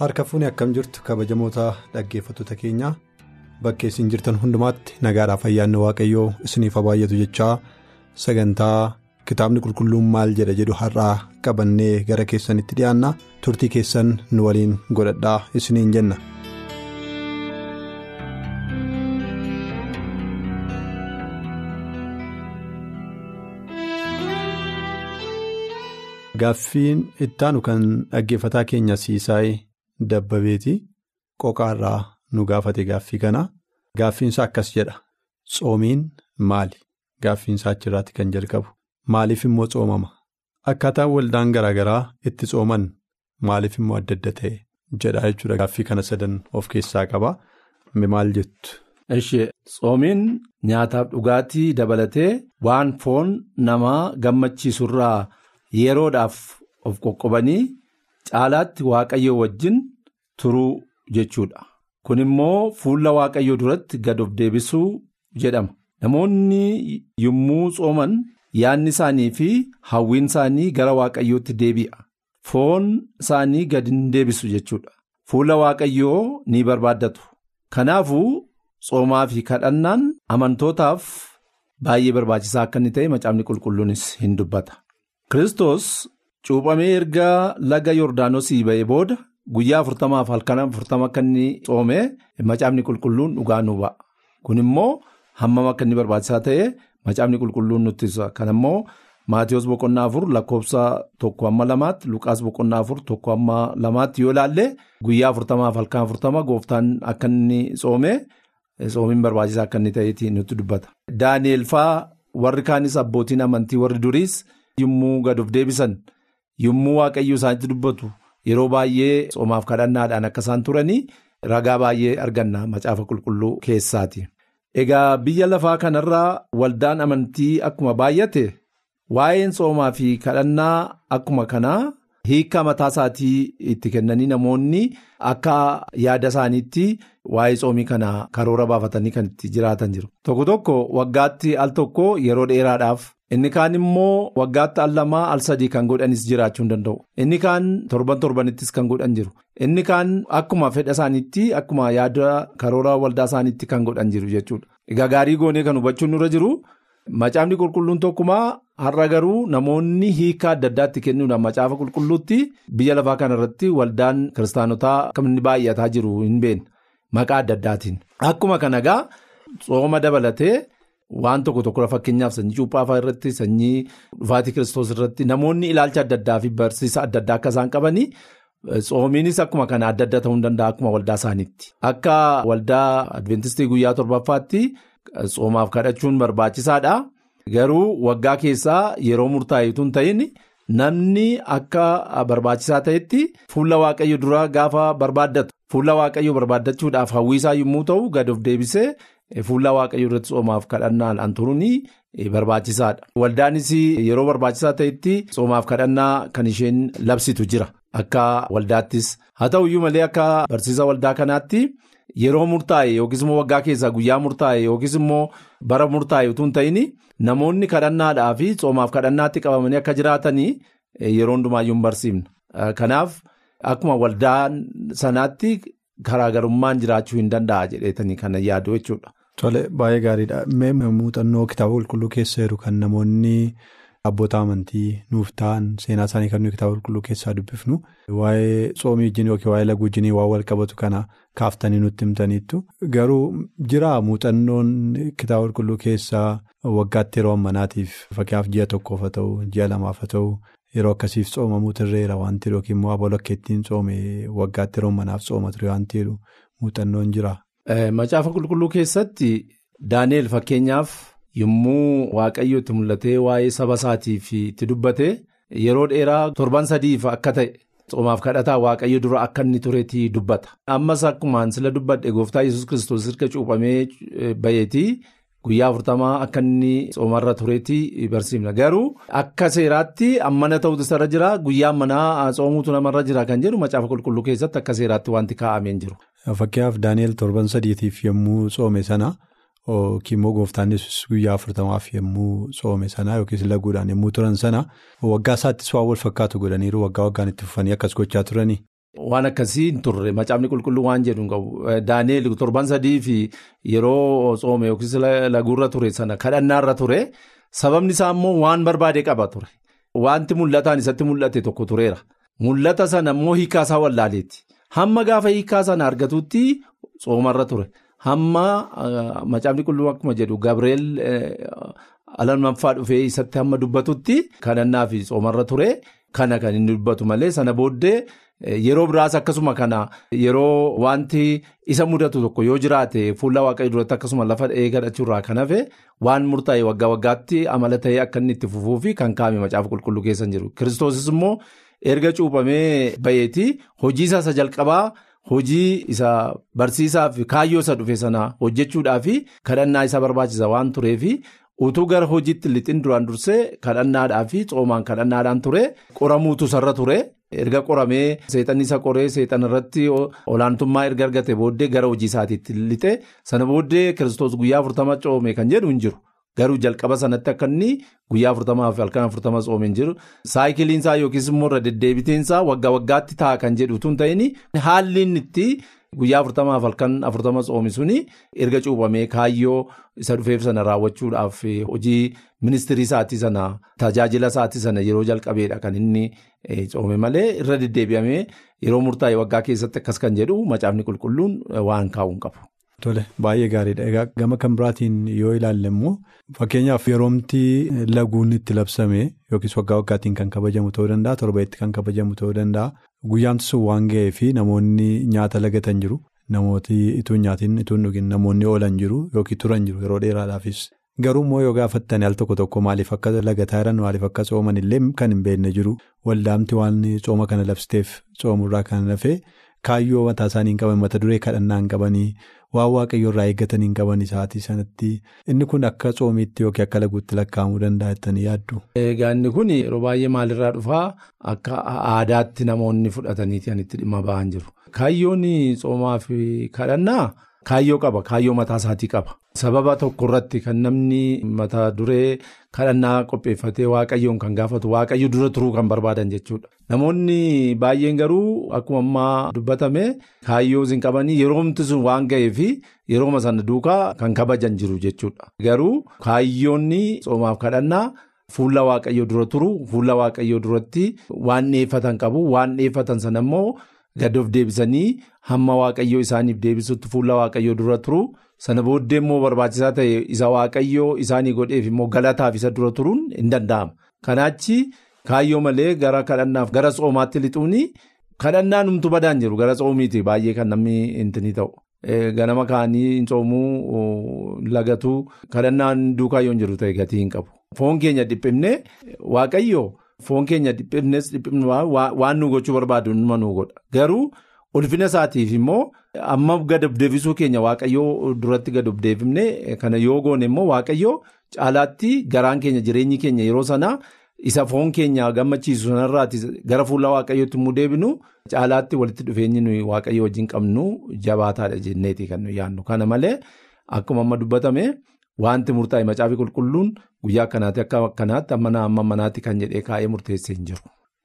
Harka fuuni akkam jirtu kabajamoota dhaggeeffattoota keenyaa bakkee isin jirtan hundumaatti nagaadhaaf ayyaanni waaqayyoo isiniif baay'atu jechaa. Sagantaa kitaabni qulqulluun maal jedha jedhu har'aa qabannee gara keessanitti dhiyaanna turtii keessan nu waliin godhadhaa isiniin jenna. gaaffiin ittaanu kan dhaggeeffataa keenya siisaayii dabbabeeti qoqaarraa nu gaafate gaaffii kana gaaffiinsaa akkas jedha. Tsoomiin maali? Gaaffiinsaa achirraatti kan jalqabu. Maaliif immoo tsoomama akkaataan waldaan garaagaraa itti tsooman maaliif immoo adda adda ta'e jedha jechuudha. Gaaffii kana sadan of keessaa qaba. Maal jettu. ishee tsoomiin nyaataaf dhugaatii dabalatee waan foon namaa gammachiisurraa. yeroodhaaf of qoqqobanii caalaatti waaqayyoo wajjin turuu jechuudha. Kun immoo fuula waaqayyoo duratti gad of deebisuu jedhama. Namoonni yommuu tsooman yaadni isaanii fi hawwiin isaanii gara waaqayyootti deebi'a. Foon isaanii gad hin deebisu jechuudha. Fuula waaqayyoo ni barbaaddatu. Kanaafuu tsoomaa fi kadhannaan amantootaaf baay'ee barbaachisaa akka inni ta'e macaafni qulqulluunis hin dubbata. Kiristoos cuuphamee erga laga Yordaanosii ba'ee booda guyyaa afurtamaaf halkan afurtama akka inni tsoomee macaafni qulqulluun dhugaa nu ba'a. Kun immoo hammam akka inni barbaachisaa ta'e macaafni qulqulluun nutti ibsa. Kan immoo Maatiyus boqonnaa afur lakkoofsa tokko hamma lamaatti Luqaas boqonnaa afur tokko hamma lamaatti yoo ilaalle guyyaa afurtamaaf halkan afurtama gooftaan akka inni tsoomee tsoomiin barbaachisaa akka inni ta'eeti nutti dubbata. Daani'eel fa'aa warri kaanis abbootiin amantii warri duriis. yommuu gad of deebisan yommuu waaqayyo isaanitti dubbatu yeroo baay'ee tsoomaaf kadhannaadhaan akka isaan turanii ragaa baay'ee arganna macaafa qulqulluu keessaati. Egaa biyya lafaa kanarraa waldaan amantii akkuma baay'ate waa'een tsoomaa fi kadhannaa akkuma kanaa hiika mataa isaatii itti kennanii namoonni akka yaada isaaniitti waa'ee tsoomii kana karoora baafatanii kan itti jiraatan jiru. Tokko tokko waggaatti al tokko yeroo dheeraadhaaf. Inni kaan immoo waggaatti al lamaa al sadii kan godhanis jiraachuu hin danda'u. Inni kaan torban torbanittis kan godhan jiru. Inni kaan akkuma fedha isaaniitti akkuma yaada karoora waldaa isaaniitti kan godhan jiru jechuudha. Egaa gaarii goonee kan hubachuun nurra jiru macaafni qulqulluun tokkumaa har'a garuu namoonni hiika adda addaatti kennuudhaan macaafa qulqulluutti biyya lafaa kanarratti waldaan kiristaanotaa inni baay'ataa jiru hin beekne maqaa adda addaatiin. Akkuma kana egaa tsooma dabalatee. Waan tokko tokko fakkeenyaaf sanyii cuuphaa irratti sanyii dhufaatii kiristoos irratti namoonni ilaalcha adda addaa fi barsiisa adda addaa akka isaan qabanii tsoomiinis akkuma kana adda adda ta'uu ni danda'a akkuma waldaa isaaniitti. Akka waldaa adventistii guyyaa torbaffaatti tsoomaaf kadhachuun barbaachisaadha. Garuu waggaa keessaa yeroo murtaa'eetu hin ta'in namni akka barbaachisaa ta'etti fuula waaqayyo duraa gaafa barbaaddatu fuula waaqayyo barbaaddachuudhaaf hawwiisaa yommuu ta'u gad of deebisee. Fuula waaqayyo irratti tsoomaaf kadhannaan turuun barbaachisaadha. Waldaanis yeroo barbaachisaa ta'etti tsoomaaf kadhannaa kan isheen labsitu jira. Akka waldaattis haa ta'uyyuu malee akka barsiisa waldaa kanaatti yeroo murtaa'e yookiis immoo waggaa keessaa guyyaa murtaa'e yookiis immoo bara murtaa'e utuu hin ta'in namoonni kadhannaadhaa fi tsoomaaf kadhannaatti qabamanii akka jiraatanii yeroo hundumaayyuu hin barsiifna. Kanaaf akkuma waldaan sanaatti garaagarummaan jiraachuu hin danda'a jedheetanii kana yaadu jechuudha. Tole baay'ee gaariidha. Muuxannoo kitaaba qulqulluu keessa jiru kan namoonni abboota amantii nuuf ta'an seenaa isaanii kan nuyi kitaaba qulqulluu keessaa dubbifnu waa'ee tsoomii wajjin yookiin waa'ee laguu wajjin waan wal qabatu kana kaaftanii nutti himtaniittu. Garuu jira muuxannoon kitaaba qulqulluu keessaa waggaatti yeroo ammanaatiif fakkeenyaaf ji'a tokkoof haa ta'u ji'a lamaaf haa ta'u yeroo akkasiif tsoomamu turreera wanti yookiin immoo abaloo akka ittiin tsoome waggaatti yeroo ammanaaf tsooma ture wanti muuxannoon jira. Macaafa qulqulluu keessatti Daaneel fakkeenyaaf yommuu waaqayyo itti mul'atee waa'ee saba isaatiif itti dubbate yeroo dheeraa torban sadiif akka ta'e. Tsoomaaf kadhataa waaqayyo dura akka inni tureetii dubbata. Ammas akkumaan sila dubbadhe gooftaa yesus kiristoos erga cuuphamee baheetii guyyaa afurtamaa akka inni tsoomarra tureetii barsiifna. Garuu akka seeraatti ammana ta'utu isarra jira guyyaa ammanaa tsoomuutu namarra jira kan jedhu macaafa qulqulluu keessatti akka seeraatti wanti kaa'amee jiru. Fakkeenyaaf Daani'eel torban sadiitiif yommuu tsoome sana yookiin immoo gooftaan yesus guyyaa afurtamaaf yommuu tsoome sana yookiis laguudhaan yommuu turan sana waggaa isaattis waan wal fakkaatu godhaniiru waggaa waggaan itti fufanii akkas gochaa turanii. Waan akkasii hin turre macaafni qulqulluu waan jedhu qabu Daani'eel torban sadii yeroo tsoome yookiis laguurra ture sana kadhannaarra ture sababni isaa immoo waan barbaade qaba ture. Wanti mul'ataan isatti mul'ate tokko tureera. Mul'ata sana immoo hiikkaasaa wallaaleeti. Hamma gaafa hiikkaa sana argatutti tsoomarra ture. Hamma macaafni qulqulluu akkuma jedhu Gabreel alammaffaa dhufee isatti hamma dubbatutti kadhannaa fi tsoomarra ture. Kana kan inni dubbatu malee sana booddee yeroo biraas akkasuma kana yeroo wanti isa mudatu tokko yoo jiraate fuula waaqayyo duratti akkasuma lafa dha'ee kadhachuurraa kan hafe waan murtaa'e waggaa waggaatti amala ta'ee akka inni itti fufuu fi kan kaa'ame macaafa qulqulluu keessa jiru. Kiristoosis immoo erga cuuphamee baheetii hojii isa jalqabaa. Hojii isa barsiisaaf kaayyoo isa dhufe sana hojjechuudhaaf kadhannaa isa barbaachisa waan tureef utuu gara hojiitti lixin duraan dursee kadhannaadhaa fi tsoomaan kadhannaadhaan ture qoramuutu sarara ture erga qoramee seexanni isa qoree seexan irratti olaantummaa erga argate booddee gara hojii isaatiitti lixe sana booddee kiristoos guyyaa afurtama coome kan jedhu hin jiru. Garuu jalqaba sanatti akka inni guyyaa afurtamaa fi halkan afurtama tsoome hin jiru. Saayikiliinsaa yookiis immoo irra deddeebiteensaa waggaa waggaatti ta'a kan jedhu tun ta'in haalli inni itti guyyaa afurtamaa fi halkan afurtama tsoome suni erga cuuphamee kaayyoo isa dhufeef sana raawwachuudhaaf hojii ministirii isaatii sana tajaajila isaatii sana yeroo jalqabeedha kan inni tsoome malee irra deddeebi'amee yeroo murtaa'e waggaa keessatti akkas kan jedhu macaafni qulqulluun waan kaa'uun qabu. Tole baay'ee gaariidha. Egaa gama kan biraatiin yoo ilaalle immoo fakkeenyaaf yeroomti laguun itti labsame yookiis waggaa waggaatiin kan kabajamu ta'uu danda'a torbeetti kan kabajamu ta'uu danda'a. Guyyaamti sun waan ga'ee fi namoonni nyaata lagatan jiru. Namooti ituu nyaatiin ituu dhugin namoonni oolan jiru yookiin turan jiru yeroo dheeraadhaafis. Garuu immoo yoo gaafattan al tokko tokko maaliif akka lagataa jiran maaliif akka tsooman illee kan hin beekne jiru. Waldaamti waan tsooma kana labsiteef tsoomurraa kan hafe kaayyoo mataa isaanii hin qaban mata duree kadhannaa hin qabanii. waan waaqayyo irraa eeggatanii hin qaban isaatii sanatti inni kun akka tsoomiitti yookiin akka laguutti lakkaa'amuu danda'a jettanii yaaddu. Egaa inni kun yeroo baay'ee maalirraa dhufaa akka aadaatti namoonni fudhataniiti kan itti dhimma ba'an jiru. Kaayyoon tsoomaa fi kadhannaa kaayyoo qaba kaayyoo mataa isaatii qaba. Sababa tokko irratti kan namni mata duree kadhannaa qopheeffatee waaqayyoon kan gaafatu waaqayyo dura turuu kan barbaadan jechuudha. Namoonni baay'een garuu akkuma ammaa dubbatame kaayyoo hin qabanii yeroomti sun waan ga'eef yerooma sana duukaa kan kabajan jiru jechuudha. Garuu kaayyoonni tsoomaaf kadhannaa fuula waaqayyo dura turu fuula waaqayyo duratti waan dhiyeeffatan qabu waan dhiyeeffatan sana immoo gad of deebisanii hamma waaqayyo isaaniif deebisutti fuula waaqayyo dura turu. Sana booddee immoo barbaachisaa ta'e isa waaqayyoo isaanii godheef immoo galataaf isa dura turuun hin danda'ama. Kanaachi kaayyoo malee gara kadhannaaf gara tsoomaatti lixuuni kadhannaan humtu badaan jiru gara tsoomiiti baay'ee kan namni intini ta'u. Ganama kaanii hin tsoomuu lagatuu kadhannaan duukaa yoo hin jiru ta'e gatii hin qabu. Foon keenya dhiphifnee waaqayyoo foon keenya dhiphifnes dhiphifnee waan nu gochuu barbaadu numa nu godha. Garuu ulfina isaatiif immoo amma gad of deebisuu keenya waaqayyoo duratti gad of deebifne kana yoo goone immoo waaqayyoo caalaatti garaan keenya jireenyi keenya yeroo sanaa isa foon keenya gammachiisu sanarraati gara fuula waaqayyootti immoo deebinu caalaatti walitti dhufeenyi nuyi waaqayyo wajjin qabnu jabaataadha jenneeti kan nuyi yaadnu kana malee akkuma amma dubbatame wanti murtaa'e macaafi qulqulluun guyyaa akkanaatti akka akkanaatti amma amma manaatti kan jedhee kaa'ee murteessee hin jiru.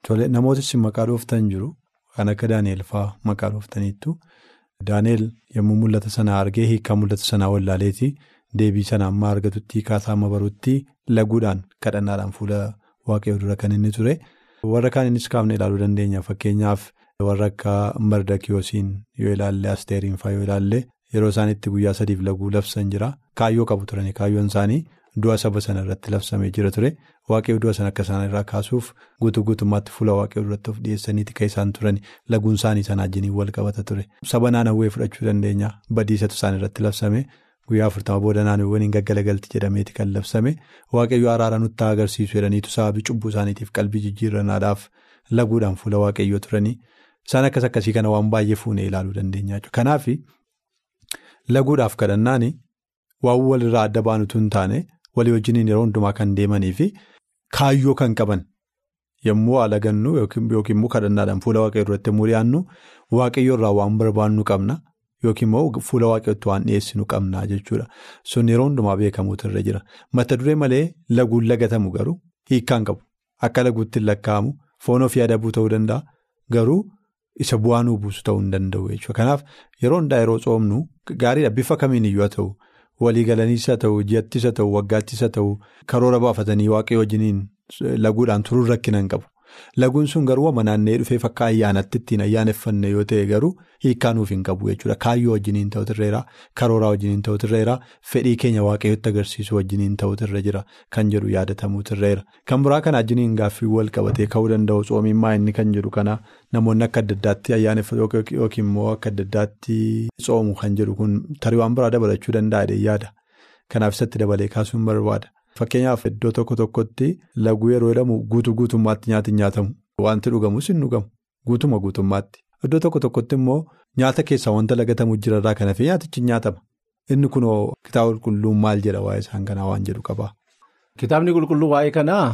Tole namootis maqaa dhooftan jiru. Kan akka Daani'eel fa'aa maqaa dhooftaniittu Daani'eel yommuu mul'ata sana argee hiikaa mul'ata sanaa wallaaleeti deebii sana amma argatutti hiikaasaa amma barutti laguudhaan kadhannaadhaan fuula waaqayyoo dura kan inni ture. Warra kaan innis kaafne ilaaluu dandeenya fakkeenyaaf warra akka Mardakiyoosiin yoo ilaalle Asteeriin fa'aa yoo ilaalle yeroo isaan itti guyyaa sadiif laguu labsan jira kaayyoo qabu turani kaayyoon isaanii. Du'a saba sana irratti labsamee jira ture waaqayyo du'a sana akka isaan irraa kaasuuf guutuu guutummaatti fuula waaqayyo duratti of dhiyeessaniiti kan isaan turan laguun isaanii sana wajjiniin wal qabata ture. Saba naannawwee fudhachuu dandeenya badiisatu isaan irratti labsame guyyaa afurtama booda naannoowwan hin gaggalagalti jedhameeti kan labsame waaqayyoo araara nutti agarsiisu jedhaniitu sababii cubbuu isaaniitiif qalbii jijjiirrannaadhaaf laguudhaan fuula waaqayyoo turanii isaan akkas akkasii kana waan baay'ee fuunee ilaaluu dandeenya jechuudha. Kanaaf laguudhaaf kadhannaan waan walirraa adda baanutu hin taane walii wajjiniin yeroo hundumaa kan deemanii fi kaayyoo kan qaban yommuu haala gannu yookiin immoo kadhannaadhaan fuula waaqayyoo duratti yommuu dhiyaannu waaqayyoo irraa waan barbaannu qabna. Yookiin immoo fuula waaqayyootti waan dhiyeessinu qabna jechuudha. Sun yeroo hundumaa beekamuutu irra jira. Mata duree malee laguun lagatamu garuu hiikkaan qabu. Akka laguutti hin lakkaa'amu foon ofii adabuu ta'uu danda'a. Garuu isa bu'aa nuu buusu ta'uu hin danda'u jechuudha. Kanaaf yeroo hundaa yeroo coomnu gaariidha. Bifa kamiin iyyuu haa ta'u, walii galaniis haa ta'u, ji'attis haa ta'u, waggaattis haa ta'u, karoora baafatanii waaqayyoo wajjiniin laguudhaan turuun rakkina hin qabu. Laguun sun garuu naanna'ee dhufee fakka ayyaanatti ittiin ayyaaneffanne yoo ta'e garuu hiikkaa nuuf hin qabu jechuudha. Kaayyoo wajjiniin ta'utu irra karooraa wajjiniin ta'utu irra fedhii keenya waaqayyootti agarsiisu wajjiniin ta'utu irra jira kan jedhu yaadatamuutu irra Kan biraa kana wajjiniin gaaffii wal qabatee ka'uu danda'u tsoomiin inni kan jedhu kana namoonni akka adda addaatti ayyaaneffatu yookiin immoo akka adda addaatti tsoomu kan jedhu kun tarii waan biraa dabalachuu danda'a yaada. Kanaaf isatti dabalee kaasuun barbaada. Fakkeenyaaf iddoo tokko tokkotti laguu yeroo jedhamu guutuu guutummaatti nyaati nyaatamu. Wanti dhugamus hin dhugamu. Guutuma guutummaatti. Iddoo tokko tokkotti immoo nyaata keessaa wanta lagatamu jirarraa kan hafe nyaatichi nyaatama. Inni kunoo kitaaba qulqulluun maal jedha waa'ee isaan kanaa waan jedhu qaba. Kitaabni qulqulluu waa'ee kanaa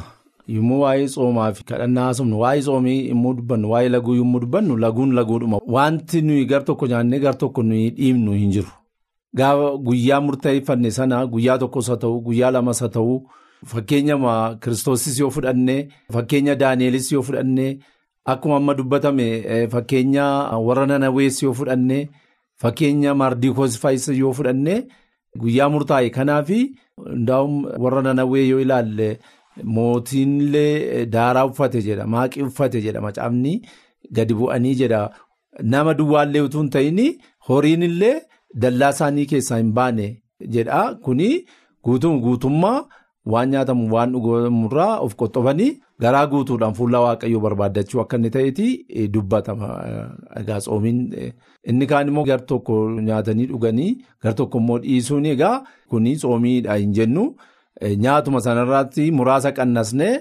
yommuu waa'ee tsoomaa fi kadhannaa haasofnu waa'ee tsoomii yommuu dubbannu waa'ee laguu yommuu dubbannu laguun laguudhuma. Wanti nuyi gar tokko nyaannee gar tokko nuyi dhiibnu hin jiru. Gaafa guyyaa murteeffanne sana guyyaa tokkos haa ta'u guyyaa lamas haa ta'u fakkeenya kiristoosis yoo fudhanne fakkeenya daaneelis yoo fudhanne akkuma amma dubbatame fakkeenya warra nanawees yoo fudhanne fakkeenya maardikoos faayis yoo fudhanne guyyaa murtaa'e kanaafi hundaa'um warra nanawee yoo ilaalle mootiinillee daaraa uffate jedha maaqii uffate jedha macaafni gadi bu'anii jedha nama duwwaallee utuu hin ta'in horiinillee. Dallaa isaanii keessaa hin baane jedha kuni guutummaa waan nyaatamu waan dhugamurraa of qoxxofanii garaa guutuudhaan fuula waaqayyoo barbaadachuu akka inni ta'eeti dubbatama. Egaa tsoomiin inni kaan immoo gar tokko nyaatanii dhuganii gar tokko immoo dhiisuun egaa kuni tsoomiidha hin jennu nyaatuma sanarratti muraasa qannasnee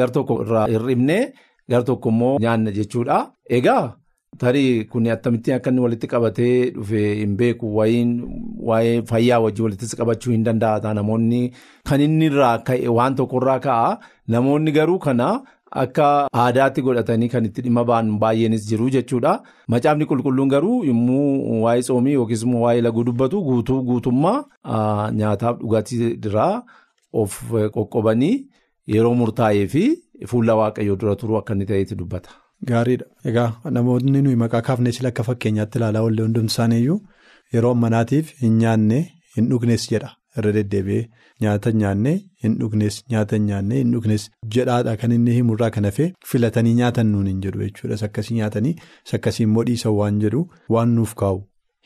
gar tokko irraa hir'ibnee gar tokko immoo nyaanna jechuudha. Egaa. Tarii kun akkamittiin akka inni walitti qabatee dhufe hin beeku waa'ee fayyaa wajjin walittis qabachuu hin danda'a namoonni kan inni irraa ka'e waan tokkorraa ka'a namoonni garuu kana akka aadaatti godhatanii kan itti dhimma ba'an baay'eenis jiru jechuudha. Macaafni qulqulluun garuu yommuu waa'ee tsoomii yookiis immoo waa'ee laguu dubbatu guutuu guutummaa nyaataaf dhugaatii irraa of qoqqobanii yeroo murtaa'ee fi fuula waaqayyoo dura turuu akka inni ta'etti dubbata. Gaariidha. Egaa namoonni nuyi maqaa kaafnee sila akka fakkeenyaatti ilaalaa oolle hundumti isaaniiyyuu yeroo ammanaatiif hin nyaanne hin dhugnes jedha irra deddeebi'ee nyaata nyaanne hin dhugnes nyaata nyaanne hin dhugnes jedhaadha kan inni himurraa kan hafe filatanii nyaatan nuun hin jedhu jechuudha. Sakkasii nyaatanii sakkasii immoo dhiisan waan jedhu waan nuuf kaa'u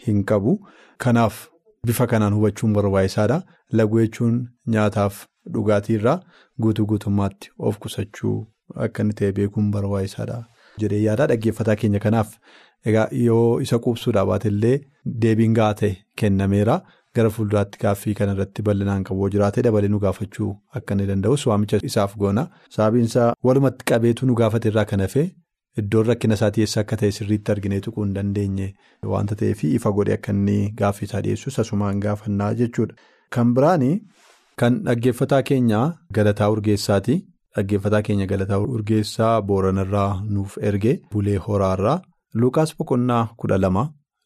hin qabu. Kanaaf bifa kanaan hubachuun barbaachisaadha. Laguu jechuun nyaataaf dhugaatiirraa guutuu guutummaatti of qusachuu akka inni ta'e beekuun barbaachisaadha. jedhee yaadaa dhaggeeffataa keenya kanaaf egaa yoo isa quubsuudhaa baatellee deebiin gahaa ta'e kennameera gara fuulduraatti gaaffii kanarratti bal'inaan qabu jiraate dabalee nu gaafachuu akka inni waamicha isaaf goona sababiinsaa walumatti qabeetu nu gaafate irraa kan hafe iddoon rakkina isaatii eessa akka ta'e sirriitti arginee tuquu hin dandeenye waanta ta'eef ifa godhe akka inni gaaffii isaa dhiyeessus asumaan gaafannaa jechuudha. Kan biraani kan dhaggeeffataa keenya galataa urgeessaati. Dhaggeeffataa keenya galataa urgeessaa booranarraa nuuf erge bulee horaarraa Lukaas boqonnaa kudha lama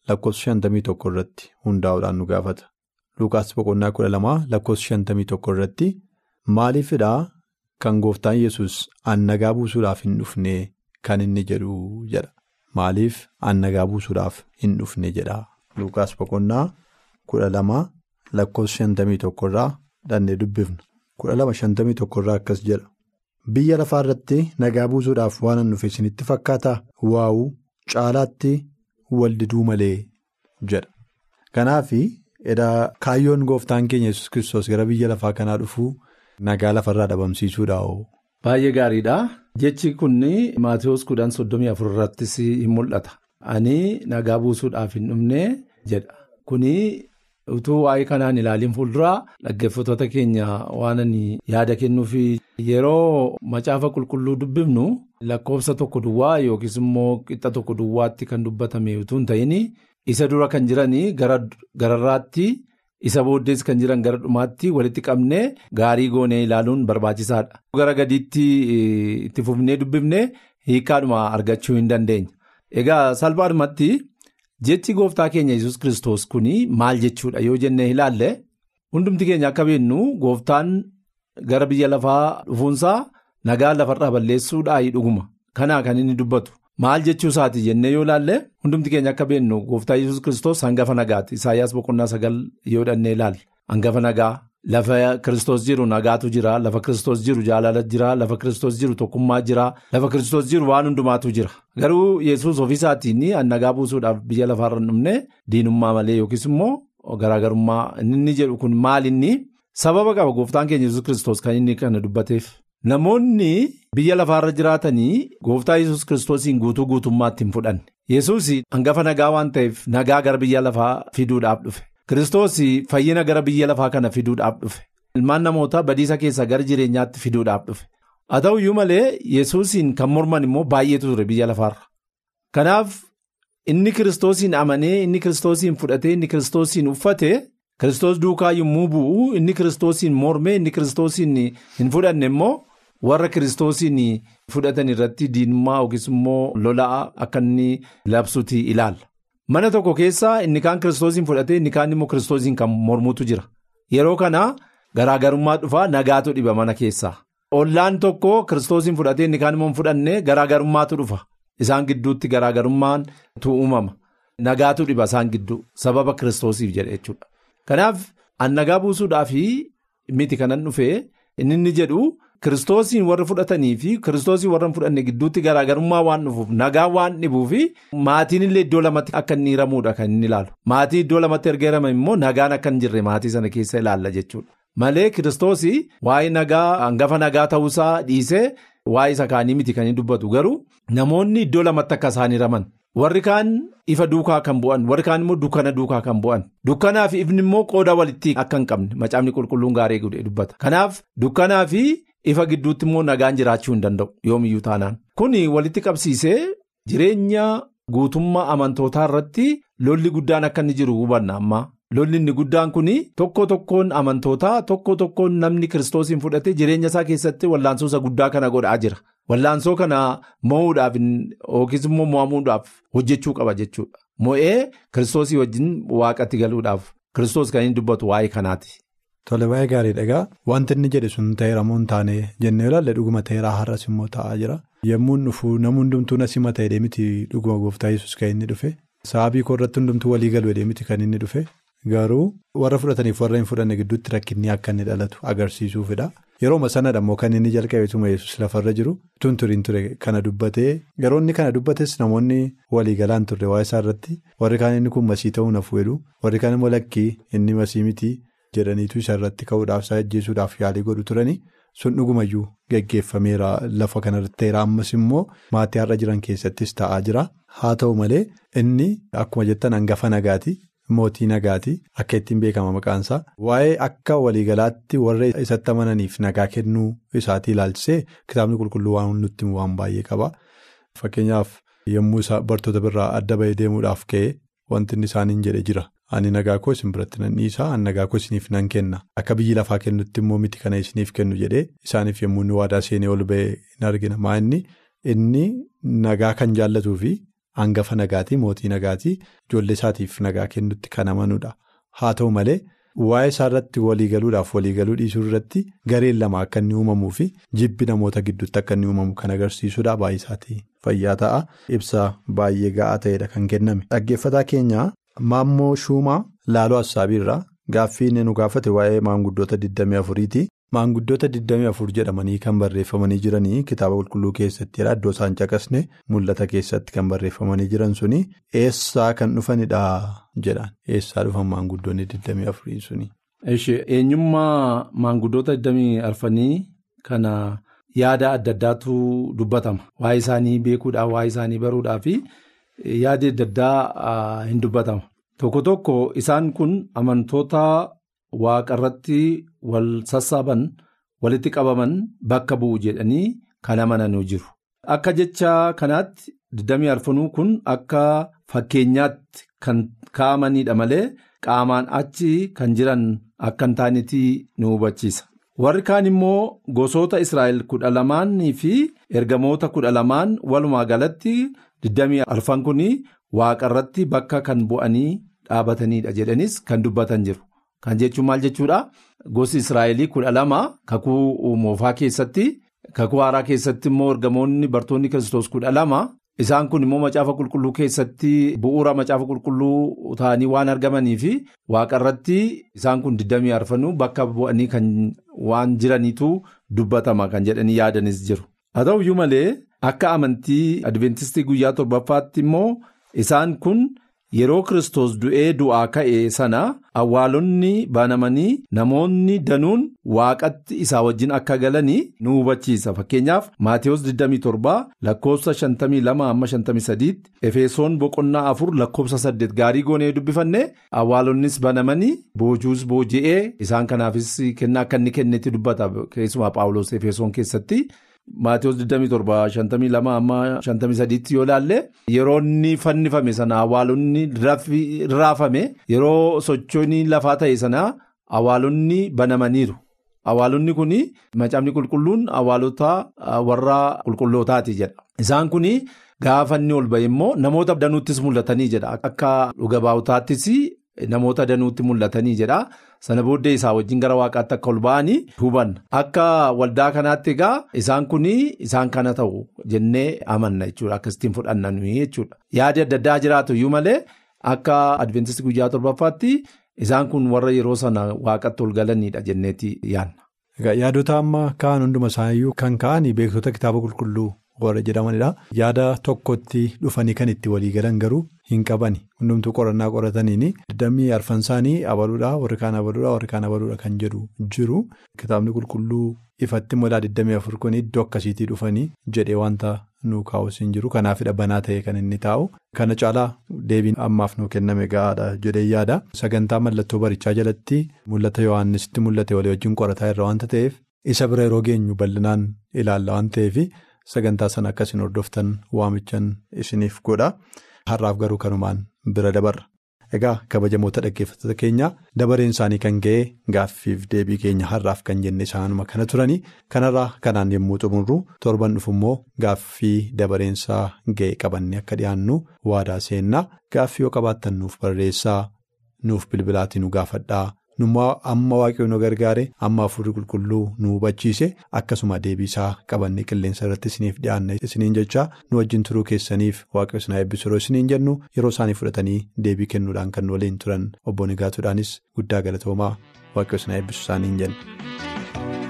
lakkoofsa shantamii tokko irratti hundaa'uudhaan nu gaafata. Lukaas boqonnaa kudha lama lakkoofsa shantamii tokko irratti maaliifidhaa kan gooftaan yesus annagaa buusuudhaaf hin dhufne kan inni jedhu jedha. Maaliif annagaa buusuudhaaf hin dhufne jedha. Lukaas boqonnaa kudha lama lakkoofsa shantamii tokko irraa dhannee dubbifna. Kudha lama shantamii tokko irraa akkas jedha. Biyya lafaa irratti nagaa buusuudhaaf waan an dhufe isinitti fakkaataa waa'uu caalaatti waldiduu malee jedha. Kanaaf kaayyoon gooftaan keenya yesus kiristoos gara biyya lafaa kanaa dhufuu nagaa lafarraa dhabamsiisuudha. Baay'ee gaariidha. Jechi kun Maatiyus kudhan soddomii afur irrattis hin mul'ata. Ani nagaa buusuudhaaf hin dhufne jedha. Kuni utuu waa'ee kanaan ilaaliin fuulduraa dhaggeeffattoota keenya waan yaada kennuuf yeroo macaafa qulqulluu dubbifnu lakkoofsa tokko duwwaa yookiis immoo qixa tokko duwwaatti kan dubbatame utuu hin ta'in isa dura kan jiranii gararraatti isa booddees kan jiran gara dhumaatti walitti qabnee gaarii goonee ilaaluun barbaachisaadha. Gara gadiitti itti fufnee dubbifnee hiikaadhuma argachuu hin dandeenya. Egaa salphaadhumatti. Jechi gooftaa keenya yesus kristos kuni maal jechuudha yoo jennee ilaalle hundumti keenya akka beennu gooftaan gara biyya lafaa dhufuunsaa nagaa lafarraa balleessuudhaa dhuguma. Kanaa kan inni dubbatu. Maal jechuu isaati jennee yoo ilaalle hundumti keenya akka beennu gooftaa yesus kristos hangafa nagaati. Isaayyaas boqonnaa sagal yoo dhannee ilaalle hangafa nagaa. Lafa kristos jiru nagaatu jira. Lafa kristos jiru jaalala jira. Lafa kristos jiru tokkummaa jira. Lafa kristos jiru waan hundumaatu jira. Garuu yesus ofiisaatiin nagaa buusuudhaaf biyya lafaarra dhumne diinummaa malee yookiis immoo garaagarummaa inni jedhu kun maal inni sababa qaba gooftaan keenya yesus kristos kan inni kana dubbateef. Namoonni biyya lafaarra jiraatanii gooftaa yesus kiristoosiin guutuu guutummaatti hin fudhanne. Yesuus hangafa nagaa waan ta'eef nagaa gara biyya lafaa fiduudhaaf dhufe. Kiristoos fayyina gara biyya lafaa kana fiduudhaaf dhufe. Ilmaan namootaa badiisa keessaa gara jireenyaatti fiduudhaaf dhufe. Haa ta'u iyyuu malee Yesuusiin kan morman immoo baay'eetu ture biyya lafaarra. Kanaaf inni kiristoosiin amanee inni kiristoosiin fudhatee inni kiristoosiin uffate kiristoos duukaa yommuu bu'u inni kiristoosiin mormee inni kiristoosiin hin fudhanne immoo warra kiristoosiin fudhatan irratti diinummaa yookiis immoo lolaa akka inni labsuuti ilaalla. Mana tokko keessaa inni kaan kiristoosiin fudhatee inni kaan immoo kiristoosiin kan mormuutu jira. Yeroo kana garaagarummaa dhufaa nagaatu dhiba mana keessaa. Ollaan tokko kiristoosiin fudhatee inni kaan immoo fudhanne garaagarummaatu dhufa. Isaan gidduutti garaagarummaan tu uumama. Nagaatu dhiba isaan gidduu sababa kiristoosiif jedhe jechuudha. Kanaaf an nagaa buusuudhaaf miti kanan dhufee inni jedhu kiristoosiin warra fudhatanii fi kiristoosiin warra fudhanne gidduutti garaagarummaa waan dhufuuf nagaa waan dhibuuf maatiin illee iddoo lamatti akka inni hiramuudha kan inni ilaalu. Maatii iddoo lamatti erga hiraman immoo nagaan akka hin jirre maatii sana keessa ilaalla jechuudha. Malee kiristoosii waa'ee nagaa hangafa nagaa ta'uusaa dhiisee waa'ee isa kaanii miti kan dubbatu garuu namoonni iddoo lamatti akka isaan hiraman. Warri kaan ifa duukaa kan bu'an warri kaan immoo dukkana duukaa kan bu'an dukkanaa fi ifni immoo qooda walitti akka hin qabne macaafni qulqulluun gaarii dubbata. Kanaaf dukkanaa fi ifa gidduutti immoo nagaan jiraachuu hin danda'u yoomiyyuu taanaan. Kuni walitti qabsiisee jireenya guutummaa amantootaa irratti lolli guddaan akka inni jiru hubanna amma. Lolli inni guddaan kun tokko tokkoon amantootaa tokko tokkoon namni kiristoosiin fudhate jireenya isaa keessatti wallaansoo guddaa kana godhaa jira. Wallaansoo kana mo'uudhaaf yookiis immoo mo'amuudhaaf hojjechuu qaba jechuudha. Mo'ee kiristoosii wajjin waaqatti galuudhaaf kiristoos kan inni dubbatu waa'ee kanaati. Tole baay'ee gaariidha wanti inni jedhe sun ta'eera moo hin taane jennee ilaalle dhuguma ta'eeraa har'as immoo ta'aa jira. Yemmuun dhufu namni hundumtuu na simata jedhee miti dhuguma gooftaa yesus kan inni dhufe. Sababii koo irratti hundumtuu walii galu jedhee miti kan inni dhufe. Garuu warra fudhataniif warra hin fudhanne gidduutti rakkinni akka inni dhalatu agarsiisuufidha. Yerooma sanadha immoo kan inni jalqabeetuma yesus lafarra jiru tun turiin ture kana dubbatee yeroo inni kana dubbates namoonni waliigalaan turre waa'ee isaa irratti warri kaan inni kun masii ta'uu jedhu warri kaan immoo lakkii inni masii miti jedhaniitu isa irratti ka'uudhaaf isaa ajjeesuudhaaf yaalii godhu turani sun dhugumayyuu geggeeffameera lafa kanarratti ta'eera ammas immoo maatii har'a jiran keessattis ta'aa jira haa ta'u malee inni akkuma jettan hangafa nagaati. Mootii nagaati akka ittiin beekama maqaansaa waa'ee akka waliigalaatti warra isatti amananiif nagaa kennuu isaatii ilaalchisee kitaabni qulqulluu waan nutti waan baay'ee qaba. Fakkeenyaaf yommuu bartoota birraa adda bahee deemuudhaaf ka'e wanti inni isaaniin jedhe jira. Ani nagaa koo isin biratti nan dhiisaa ani nagaa koo isiniif nan kenna akka biyyi lafaa kennutti immoo miti kana isiniif kennu jedhee isaaniif yommuu inni waadaa seenee ol bahee hin argina maa inni inni nagaa kan jaallatuu fi. Hangafa nagaatii mootii nagaatii ijoollee isaatiif nagaa kennutti kan amanudha. Haa ta'u malee waa'ee isaa irratti waliigaluudhaaf waliigaluu dhiisuu irratti gareen lama akka inni uumamuu fi jibbi namoota gidduutti akka inni uumamu kan agarsiisudha baay'ee isaatii fayyaa ta'a. Ibsa baay'ee ga'aa ta'edha kan kenname. Dhaggeeffataa keenya Maammoo Shuumaa Laaloo Assaabiirraa gaaffii inni nu gaafate waa'ee maanguddoota 24ti. Maanguddoota 24 jedhamanii kan barreeffamanii jiranii kitaaba qulqulluu keessatti iddoo isaan caqasne mul'ata keessatti kan barreeffamanii jiran suni eessaa kan dhufanidha jedhan eessaa dhufan maanguddoonni 24 suni. Eenyummaa maanguddoota 24 kana yaada adda addaatu dubbatama waa'ee isaanii beekuudhaaf waa'ee isaanii baruudhaaf yaada adda addaa hin dubbatama. tokko tokko isaan kun amantoota waaqarratti wal sassaaban walitti qabaman bakka bu'u jedhanii kan amananuu jiru. Akka jecha kanaatti 24 kun akka fakkeenyaatti kan kaa'amanidha malee qaamaan achi kan jiran akka hin nu hubachiisa. Warri kaan immoo gosoota Israa'el kudha lamaanii fi ergamoota kudha lamaan walumaa galatti 24 kun waaqarratti bakka kan bu'anii dhaabatanidha jedhanis kan dubbatan jiru. Kan jechuun maal jechuudha? Gosi Israa'elii kudha lama kakuu moofaa keessatti kakuu haaraa keessatti immoo ergamoonni bartoonni kiristoos kudha lama isaan kun immoo macaafa qulqulluu keessatti bu'uura macaafa qulqulluu ta'anii waan argamanii fi waaqarratti isaan kun 24 bakka bu'anii kan waan jiraniitu dubbatama kan jedhanii yaadanis jiru. Haa ta'u iyyuu malee akka amantii adventistii guyyaa torbaffaatti immoo isaan kun. Yeroo Kiristoos du'ee du'aa ka'e sana awwaalonni banamanii namoonni danuun waaqatti isaa wajjin akka galanii nu hubachiisa. Fakkeenyaaf Maatiyus 27 lakkoofsa 52-53 Efesoon boqonnaa 4 lakkoofsa 8 gaarii goonee dubbifanne awwaalonnis banamanii boojuus booji'ee isaan kanaafis kennaa akka inni kennetti dubbata keessumaa Paawuloos Efesoon keessatti. Maatiyus 27-52-53 yoo ilaalle yeroo inni fannifame sana awwaalonni raafame yeroo sochoonni lafaa ta'e sana awwaalonni banamaniiru. Awwaalonni kun macaafni qulqulluun awwaalota warra qulqullootaati jedha. Isaan kun gaafa inni ol ba'e immoo namoota danuuttis mul'atanii jedha. Akka dhuga baa'otaattis namoota danuutti mul'atanii jedha. Sana booddee isaa wajjin gara waaqaatti akka ol ba'anii hubanna. Akka waldaa kanaatti egaa isaan kun isaan kana ta'u jennee amanna jechuudha. Akkasittiin fudhanna nuyi jechuudha. Yaadi adda addaa jiraatu iyyuu malee akka adventistii guyyaa torbaffaatti isaan kun warra yeroo sana waaqatti ol galanidha jenneeti yaadna. Yaadota amma kaan hunduma isaaniiyyuu kan ka'anii beektota kitaaba qulqulluu warra jedhamanidha. Yaada tokkotti dhufanii kan itti walii galan garuu hin qabani. Hundumtuu qorannaa qorataniini. Dammii arfan isaanii abaluudha warri kaan abaluudha warri kaan abaluudha kan jedhu jiru. Kitaabni qulqulluu ifatti modaa 24 kun iddoo akkasiitii dhufanii jedhee wanta nu kaa'us hin jiru. Kanaafidha banaa ta'e kan inni taa'u. Kana caalaa deebiin ammaaf nu kenname gahaadha jedhee yaada. Sagantaa mallattoo barichaa jalatti mul'ata Yohaannisitti mul'ate walii wajjin qorataa irra wanta ta'eef isa bira yeroo geenyu bal'inaan ilaalla waan ta'eef. Sagantaa sana akka isin hordoftan waamichan isiniif godha. Har'aaf garuu kanumaan bira dabarra. Egaa kabajamoota dhaggeeffattoota keenya dabareen isaanii kan ga'e gaaffiif deebii keenya har'aaf kan jenne isaanuma kana turani. Kanarraa kanaan yommuu xumurru torban dhufu immoo gaaffii dabareensaa ga'e qabannee akka dhiyaannu waadaa seennaa. Gaaffii yoo qabaattan nuuf barreessaa nuuf bilbilaatiin nu gaafadhaa. Amma waaqayyoon nu gargaare amma afurii qulqulluu nu hubachiise akkasuma deebiisaa qabannee qilleensa irratti isiniif dhiyaanna isiniin jechaa nu wajjin turuu keessaniif waaqayyo isin eebbisu yeroo isiniin jennu yeroo isaanii fudhatanii deebii kennuudhaan kan waliin turan obbo Nigaatuudhaanis guddaa galatoomaa waaqayyo isin eebbisu isaaniin jenna.